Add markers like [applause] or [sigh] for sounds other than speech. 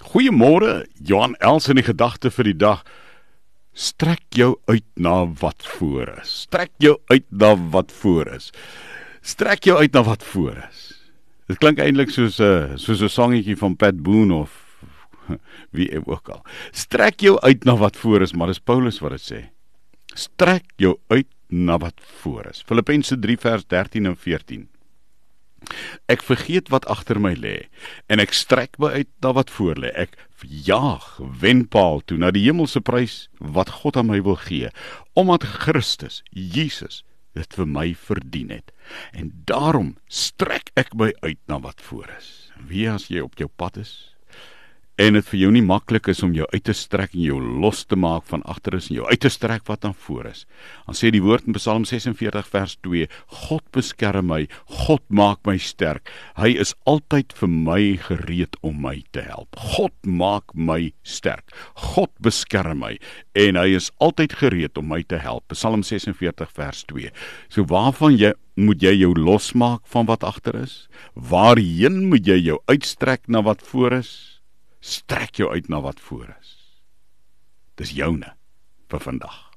Goeiemôre, Johan Els in die gedagte vir die dag. Strek jou uit na wat voor is. Strek jou uit na wat voor is. Strek jou uit na wat voor is. Dit klink eintlik soos 'n soos 'n songetjie van Pat Boone of [laughs] wie ook al. Strek jou uit na wat voor is, maar dis Paulus wat dit sê. Strek jou uit na wat voor is. Filippense 3 vers 13 en 14. Ek vergeet wat agter my lê en ek strek my uit na wat voor lê. Ek jaag wenpaal toe na die hemelse prys wat God aan my wil gee, omdat Christus Jesus dit vir my verdien het. En daarom strek ek my uit na wat voor is. Wie as jy op jou pad is, en dit vir jou nie maklik is om jou uit te strek en jou los te maak van agter is en jou uit te strek wat dan voor is. Dan sê die woord in Psalm 46 vers 2: God beskerm my, God maak my sterk. Hy is altyd vir my gereed om my te help. God maak my sterk. God beskerm my en hy is altyd gereed om my te help. Psalm 46 vers 2. So waarvan jy moet jy jou losmaak van wat agter is? Waarheen moet jy jou uitstrek na wat voor is? Strek jou uit na wat voor is. Dis joune vir vandag.